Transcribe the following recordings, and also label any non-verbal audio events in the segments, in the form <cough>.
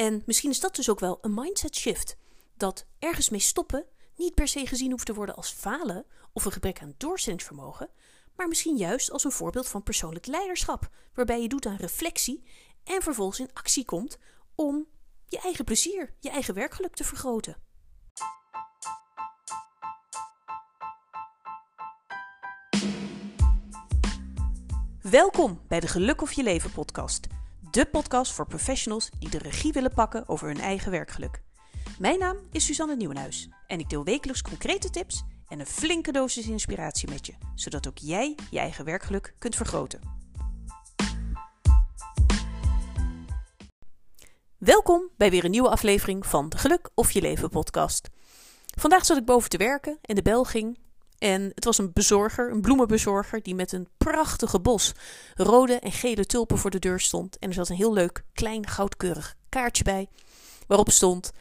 En misschien is dat dus ook wel een mindset shift. Dat ergens mee stoppen niet per se gezien hoeft te worden als falen of een gebrek aan doorzettingsvermogen, maar misschien juist als een voorbeeld van persoonlijk leiderschap, waarbij je doet aan reflectie en vervolgens in actie komt om je eigen plezier, je eigen werkgeluk te vergroten. Welkom bij de Geluk of Je Leven podcast. De podcast voor professionals die de regie willen pakken over hun eigen werkgeluk. Mijn naam is Suzanne Nieuwenhuis en ik deel wekelijks concrete tips en een flinke dosis inspiratie met je, zodat ook jij je eigen werkgeluk kunt vergroten. Welkom bij weer een nieuwe aflevering van de Geluk of Je Leven podcast. Vandaag zat ik boven te werken en de bel ging. En het was een bezorger, een bloemenbezorger, die met een prachtige bos rode en gele tulpen voor de deur stond. En er zat een heel leuk, klein, goudkeurig kaartje bij, waarop stond: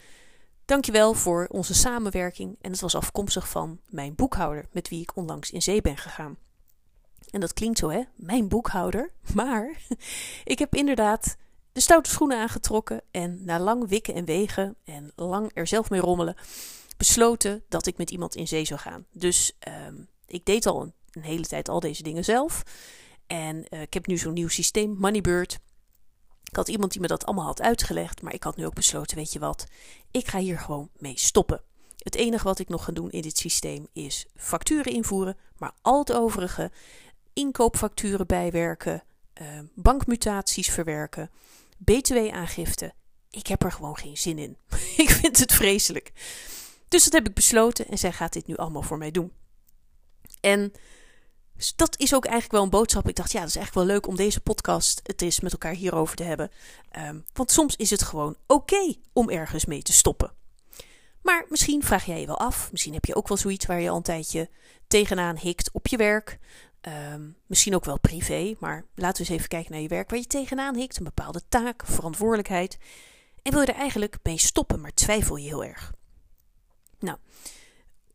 Dankjewel voor onze samenwerking. En het was afkomstig van mijn boekhouder, met wie ik onlangs in zee ben gegaan. En dat klinkt zo, hè? Mijn boekhouder. Maar <laughs> ik heb inderdaad de stoute schoenen aangetrokken en na lang wikken en wegen en lang er zelf mee rommelen, besloten dat ik met iemand in zee zou gaan. Dus ehm, ik deed al een, hele tijd al deze dingen zelf. En uh, ik heb nu zo'n nieuw systeem, Moneybird. Ik had iemand die me dat allemaal had uitgelegd, maar ik had nu ook besloten, weet je wat, ik ga hier gewoon mee stoppen. Het enige wat ik nog ga doen in dit systeem is facturen invoeren, maar al het overige, inkoopfacturen bijwerken, uh, bankmutaties verwerken, btw-aangifte. Ik heb er gewoon geen zin in. <laughs> ik vind het vreselijk. Dus dat heb ik besloten en zij gaat dit nu allemaal voor mij doen. En dat is ook eigenlijk wel een boodschap. Ik dacht, ja, dat is eigenlijk wel leuk om deze podcast het is met elkaar hierover te hebben. Um, want soms is het gewoon oké om ergens mee te stoppen. Maar misschien vraag jij je wel af. Misschien heb je ook wel zoiets waar je al een tijdje tegenaan hikt op je werk. Um, misschien ook wel privé. Maar laten we eens even kijken naar je werk waar je tegenaan hikt. Een bepaalde taak, verantwoordelijkheid. En wil je er eigenlijk mee stoppen, maar twijfel je heel erg. Nou,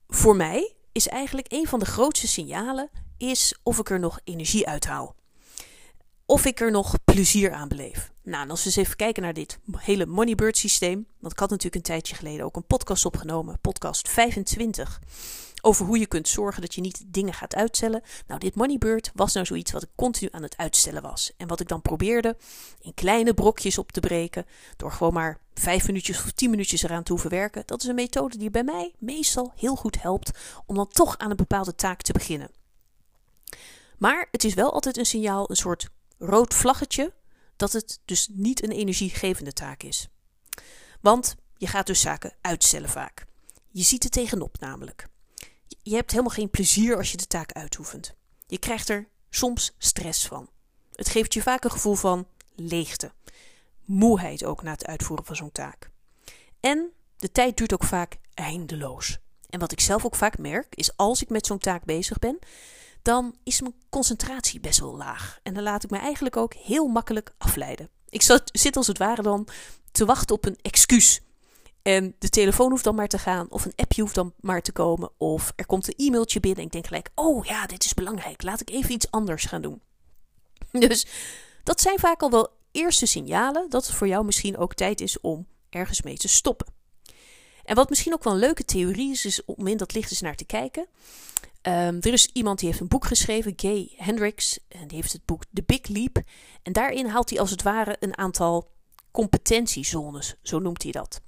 voor mij is eigenlijk een van de grootste signalen is of ik er nog energie uithaal. Of ik er nog plezier aan beleef. Nou, en als we eens even kijken naar dit hele Moneybird systeem. Want ik had natuurlijk een tijdje geleden ook een podcast opgenomen, podcast 25 over hoe je kunt zorgen dat je niet dingen gaat uitstellen. Nou, dit Moneybird was nou zoiets wat ik continu aan het uitstellen was. En wat ik dan probeerde in kleine brokjes op te breken, door gewoon maar vijf minuutjes of tien minuutjes eraan te hoeven werken. Dat is een methode die bij mij meestal heel goed helpt om dan toch aan een bepaalde taak te beginnen. Maar het is wel altijd een signaal, een soort rood vlaggetje, dat het dus niet een energiegevende taak is. Want je gaat dus zaken uitstellen vaak. Je ziet er tegenop namelijk je hebt helemaal geen plezier als je de taak uitoefent. Je krijgt er soms stress van. Het geeft je vaak een gevoel van leegte. Moeheid ook na het uitvoeren van zo'n taak. En de tijd duurt ook vaak eindeloos. En wat ik zelf ook vaak merk, is als ik met zo'n taak bezig ben, dan is mijn concentratie best wel laag. En dan laat ik me eigenlijk ook heel makkelijk afleiden. Ik zit als het ware dan te wachten op een excuus en de telefoon hoeft dan maar te gaan, of een appje hoeft dan maar te komen, of er komt een e-mailtje binnen en ik denk gelijk: oh ja, dit is belangrijk, laat ik even iets anders gaan doen. <laughs> Dus dat zijn vaak al wel eerste signalen dat het voor jou misschien ook tijd is om ergens mee te stoppen. En wat misschien ook wel een leuke theorie is, is om in dat licht eens naar te kijken. Um, er is iemand die heeft een boek geschreven, Gay Hendricks, en die heeft het boek The Big Leap. En daarin haalt hij als het ware een aantal competentiezones, zo noemt hij dat.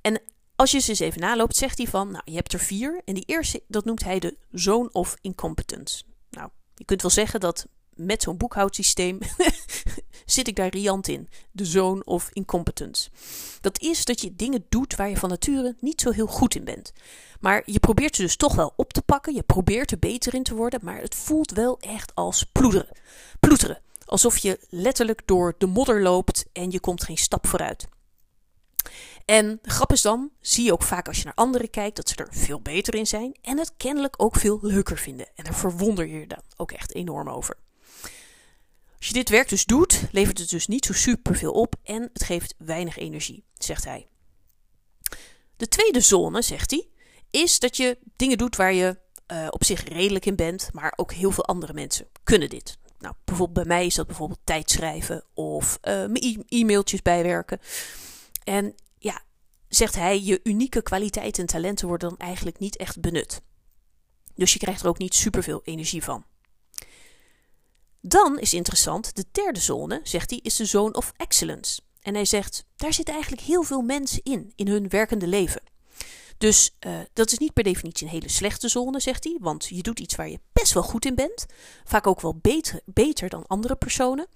En als je ze eens even naloopt, zegt hij van, nou, je hebt er vier. En die eerste, dat noemt hij de zone of incompetence. Nou, je kunt wel zeggen dat met zo'n boekhoudsysteem <laughs> zit ik daar riant in. De zone of incompetence. Dat is dat je dingen doet waar je van nature niet zo heel goed in bent. Maar je probeert ze dus toch wel op te pakken. Je probeert er beter in te worden. Maar het voelt wel echt als ploeteren. Ploeteren. Alsof je letterlijk door de modder loopt en je komt geen stap vooruit. En de grap is dan, zie je ook vaak als je naar anderen kijkt, dat ze er veel beter in zijn en het kennelijk ook veel leuker vinden. En daar verwonder je je dan ook echt enorm over. Als je dit werk dus doet, levert het dus niet zo super veel op en het geeft weinig energie, zegt hij. De tweede zone, zegt hij, is dat je dingen doet waar je uh, op zich redelijk in bent, maar ook heel veel andere mensen kunnen dit. Nou, bijvoorbeeld bij mij is dat bijvoorbeeld tijdschrijven of uh, mijn e-mailtjes bijwerken. En zegt hij, je unieke kwaliteiten en talenten worden dan eigenlijk niet echt benut. Dus je krijgt er ook niet superveel energie van. Dan is interessant, de derde zone, zegt hij, is de zone of excellence. En hij zegt, daar zitten eigenlijk heel veel mensen in, in hun werkende leven. Dus uh, dat is niet per definitie een hele slechte zone, zegt hij, want je doet iets waar je best wel goed in bent. Vaak ook wel beter, beter dan andere personen.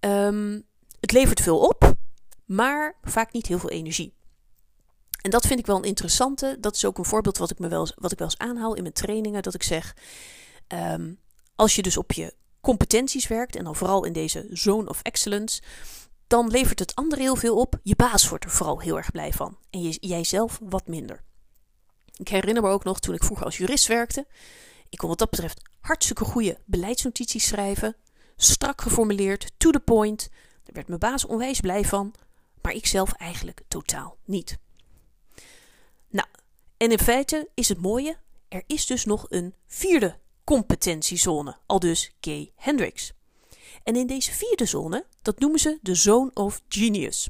Um, het levert veel op, maar vaak niet heel veel energie. En dat vind ik wel een interessante. Dat is ook een voorbeeld wat ik, me wel, wat ik wel eens aanhaal in mijn trainingen. Dat ik zeg, um, als je dus op je competenties werkt, en dan vooral in deze zone of excellence, dan levert het andere heel veel op. Je baas wordt er vooral heel erg blij van. En jijzelf wat minder. Ik herinner me ook nog toen ik vroeger als jurist werkte. Ik kon wat dat betreft hartstikke goede beleidsnotities schrijven. Strak geformuleerd, to the point. Daar werd mijn baas onwijs blij van. Maar ik zelf eigenlijk totaal niet. En in feite is het mooie, er is dus nog een vierde competentiezone, al dus Gay Hendricks. En in deze vierde zone, dat noemen ze de Zone of Genius.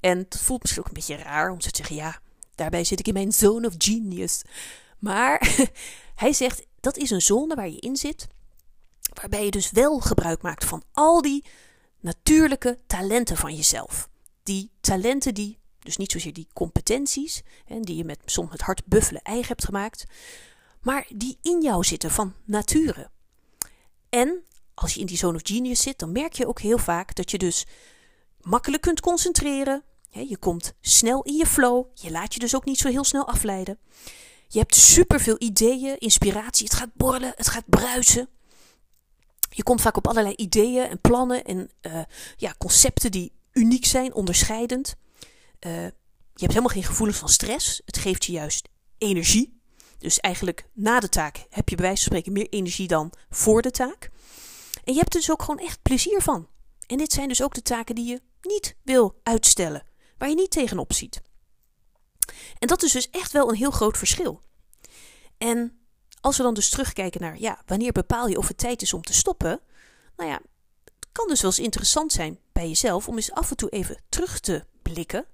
En het voelt misschien ook een beetje raar om te zeggen, ja, daarbij zit ik in mijn Zone of Genius. Maar <laughs> hij zegt, dat is een zone waar je in zit, waarbij je dus wel gebruik maakt van al die natuurlijke talenten van jezelf. Die talenten die, dus niet zozeer die competenties, hè, die je met soms het hart buffelen eigen hebt gemaakt, maar die in jou zitten van nature. En als je in die zone of genius zit, dan merk je ook heel vaak dat je dus makkelijk kunt concentreren. Je komt snel in je flow. Je laat je dus ook niet zo heel snel afleiden. Je hebt superveel ideeën, inspiratie. Het gaat borrelen, het gaat bruisen. Je komt vaak op allerlei ideeën en plannen en uh, ja, concepten die uniek zijn, onderscheidend. Uh, je hebt helemaal geen gevoelens van stress. Het geeft je juist energie. Dus eigenlijk na de taak heb je bij wijze van spreken meer energie dan voor de taak. En je hebt er dus ook gewoon echt plezier van. En dit zijn dus ook de taken die je niet wil uitstellen, waar je niet tegenop ziet. En dat is dus echt wel een heel groot verschil. En als we dan dus terugkijken naar, ja, wanneer bepaal je of het tijd is om te stoppen? Nou ja, het kan dus wel eens interessant zijn bij jezelf om eens af en toe even terug te blikken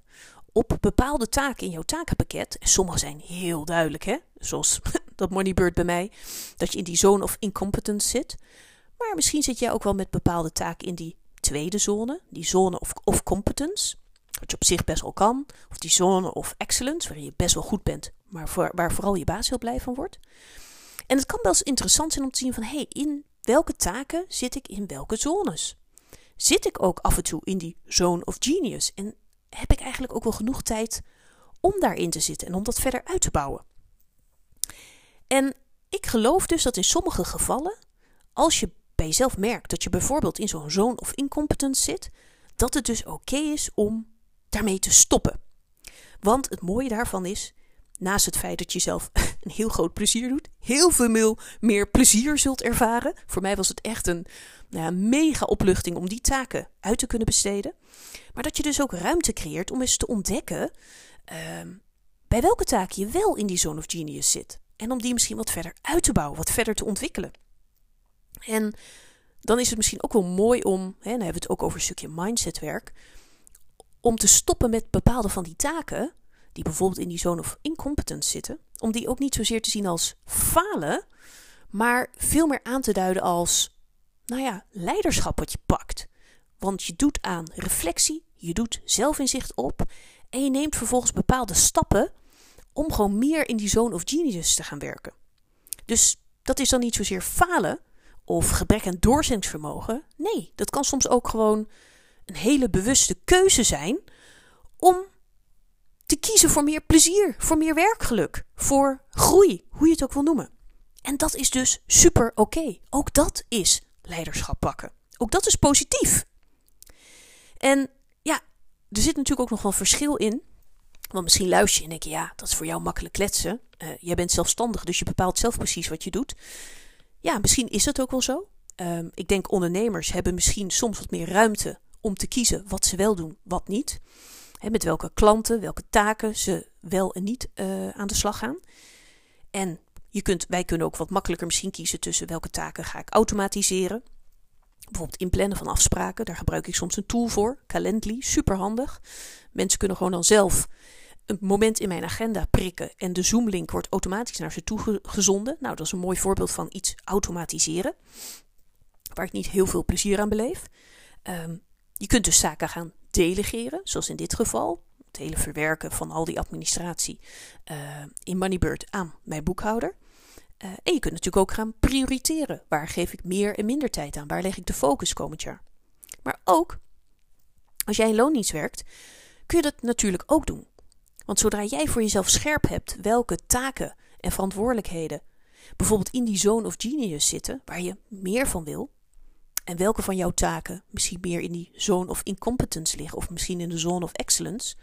op bepaalde taken in jouw takenpakket. En sommige zijn heel duidelijk, hè? Zoals <laughs> dat Moneybird bij mij, dat je in die zone of incompetence zit. Maar misschien zit jij ook wel met bepaalde taken in die tweede zone, die zone of, of competence, wat je op zich best wel kan, of die zone of excellence, waarin je best wel goed bent, maar waar vooral je baas heel blij van wordt. En het kan wel eens interessant zijn om te zien van, hé, hey, in welke taken zit ik in welke zones? Zit ik ook af en toe in die zone of genius? En heb ik eigenlijk ook wel genoeg tijd om daarin te zitten en om dat verder uit te bouwen? En ik geloof dus dat in sommige gevallen, als je bij jezelf merkt dat je bijvoorbeeld in zo'n zone of incompetence zit, dat het dus oké is om daarmee te stoppen. Want het mooie daarvan is, naast het feit dat je zelf <laughs> een heel groot plezier doet, heel veel meer plezier zult ervaren. Voor mij was het echt een nou mega opluchting om die taken uit te kunnen besteden. Maar dat je dus ook ruimte creëert om eens te ontdekken uh, bij welke taken je wel in die zone of genius zit. En om die misschien wat verder uit te bouwen, wat verder te ontwikkelen. En dan is het misschien ook wel mooi om, hè, dan hebben we het ook over een stukje mindsetwerk, om te stoppen met bepaalde van die taken, die bijvoorbeeld in die zone of incompetence zitten, om die ook niet zozeer te zien als falen, maar veel meer aan te duiden als, nou ja, leiderschap wat je pakt. Want je doet aan reflectie, je doet zelfinzicht op en je neemt vervolgens bepaalde stappen om gewoon meer in die zone of genius te gaan werken. Dus dat is dan niet zozeer falen, of gebrek aan doorzettingsvermogen. Nee, dat kan soms ook gewoon een hele bewuste keuze zijn om te kiezen voor meer plezier, voor meer werkgeluk, voor groei, hoe je het ook wil noemen. En dat is dus super oké. Ook dat is leiderschap pakken. Ook dat is positief. En ja, er zit natuurlijk ook nog wel verschil in. Want misschien luister je en denk je, ja, dat is voor jou makkelijk kletsen. Uh, jij bent zelfstandig, dus je bepaalt zelf precies wat je doet. Ja, misschien is dat ook wel zo. Um, ik denk ondernemers hebben misschien soms wat meer ruimte om te kiezen wat ze wel doen, wat niet. Met welke klanten, welke taken ze wel en niet uh, aan de slag gaan. En je kunt, wij kunnen ook wat makkelijker misschien kiezen tussen welke taken ga ik automatiseren. Bijvoorbeeld inplannen van afspraken, daar gebruik ik soms een tool voor, Calendly, superhandig. Mensen kunnen gewoon dan zelf een moment in mijn agenda prikken en de Zoom-link wordt automatisch naar ze toe gezonden. Nou, dat is een mooi voorbeeld van iets automatiseren, waar ik niet heel veel plezier aan beleef. Um, je kunt dus zaken gaan delegeren, zoals in dit geval. Het hele verwerken van al die administratie uh, in Moneybird aan mijn boekhouder. Uh, en je kunt natuurlijk ook gaan prioriteren. Waar geef ik meer en minder tijd aan? Waar leg ik de focus komend jaar? Maar ook, als jij in loondienst werkt, kun je dat natuurlijk ook doen. Want zodra jij voor jezelf scherp hebt welke taken en verantwoordelijkheden bijvoorbeeld in die zone of genius zitten, waar je meer van wil, en welke van jouw taken misschien meer in die zone of incompetence liggen, of misschien in de zone of excellence,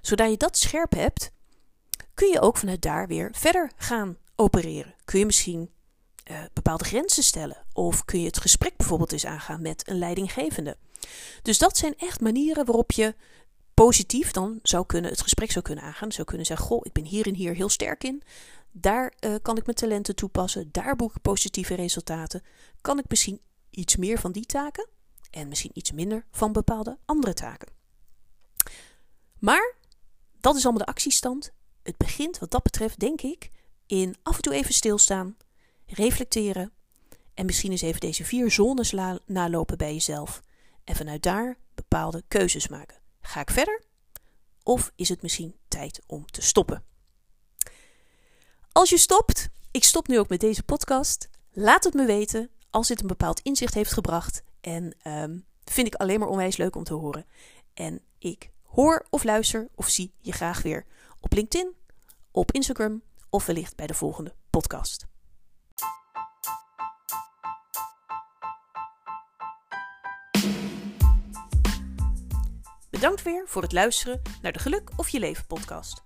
zodra je dat scherp hebt, kun je ook vanuit daar weer verder gaan opereren. Kun je misschien uh, bepaalde grenzen stellen, of kun je het gesprek bijvoorbeeld eens aangaan met een leidinggevende. Dus dat zijn echt manieren waarop je positief dan zou kunnen, het gesprek zou kunnen aangaan. Zou kunnen zeggen: Goh, ik ben hier en hier heel sterk in. Daar uh, kan ik mijn talenten toepassen. Daar boek ik positieve resultaten. Kan ik misschien iets meer van die taken en misschien iets minder van bepaalde andere taken. Maar dat is allemaal de actiestand. Het begint wat dat betreft, denk ik, in af en toe even stilstaan, reflecteren en misschien eens even deze vier zones nalopen bij jezelf en vanuit daar bepaalde keuzes maken. Ga ik verder of is het misschien tijd om te stoppen? Als je stopt, ik stop nu ook met deze podcast. Laat het me weten als dit een bepaald inzicht heeft gebracht. En um, vind ik alleen maar onwijs leuk om te horen. En ik hoor of luister of zie je graag weer op LinkedIn, op Instagram of wellicht bij de volgende podcast. Bedankt weer voor het luisteren naar de Geluk of Je Leven podcast.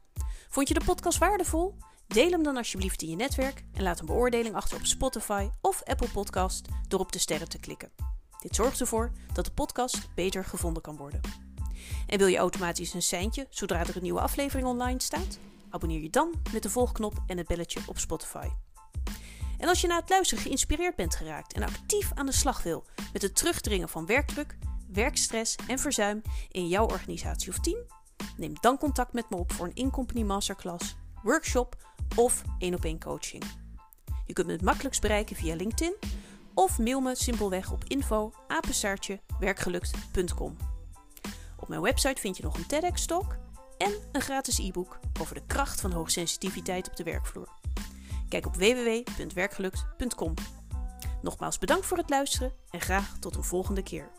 Vond je de podcast waardevol? Deel hem dan alsjeblieft in je netwerk en laat een beoordeling achter op Spotify of Apple Podcast door op de sterren te klikken. Dit zorgt ervoor dat de podcast beter gevonden kan worden. En wil je automatisch een seintje zodra er een nieuwe aflevering online staat? Abonneer je dan met de volgknop en het belletje op Spotify. En als je na het luisteren geïnspireerd bent geraakt en actief aan de slag wil met het terugdringen van werkdruk, werkstress en verzuim in jouw organisatie of team, neem dan contact met me op voor een in-company masterclass, workshop of één op één coaching. Je kunt me het makkelijkst bereiken via LinkedIn of mail me simpelweg op info werkgelukt.com. Op mijn website vind je nog een TEDx-talk en een gratis e-book over de kracht van hoogsensitiviteit op de werkvloer. Kijk op www.werkgelukt.com. Nogmaals bedankt voor het luisteren en graag tot een volgende keer.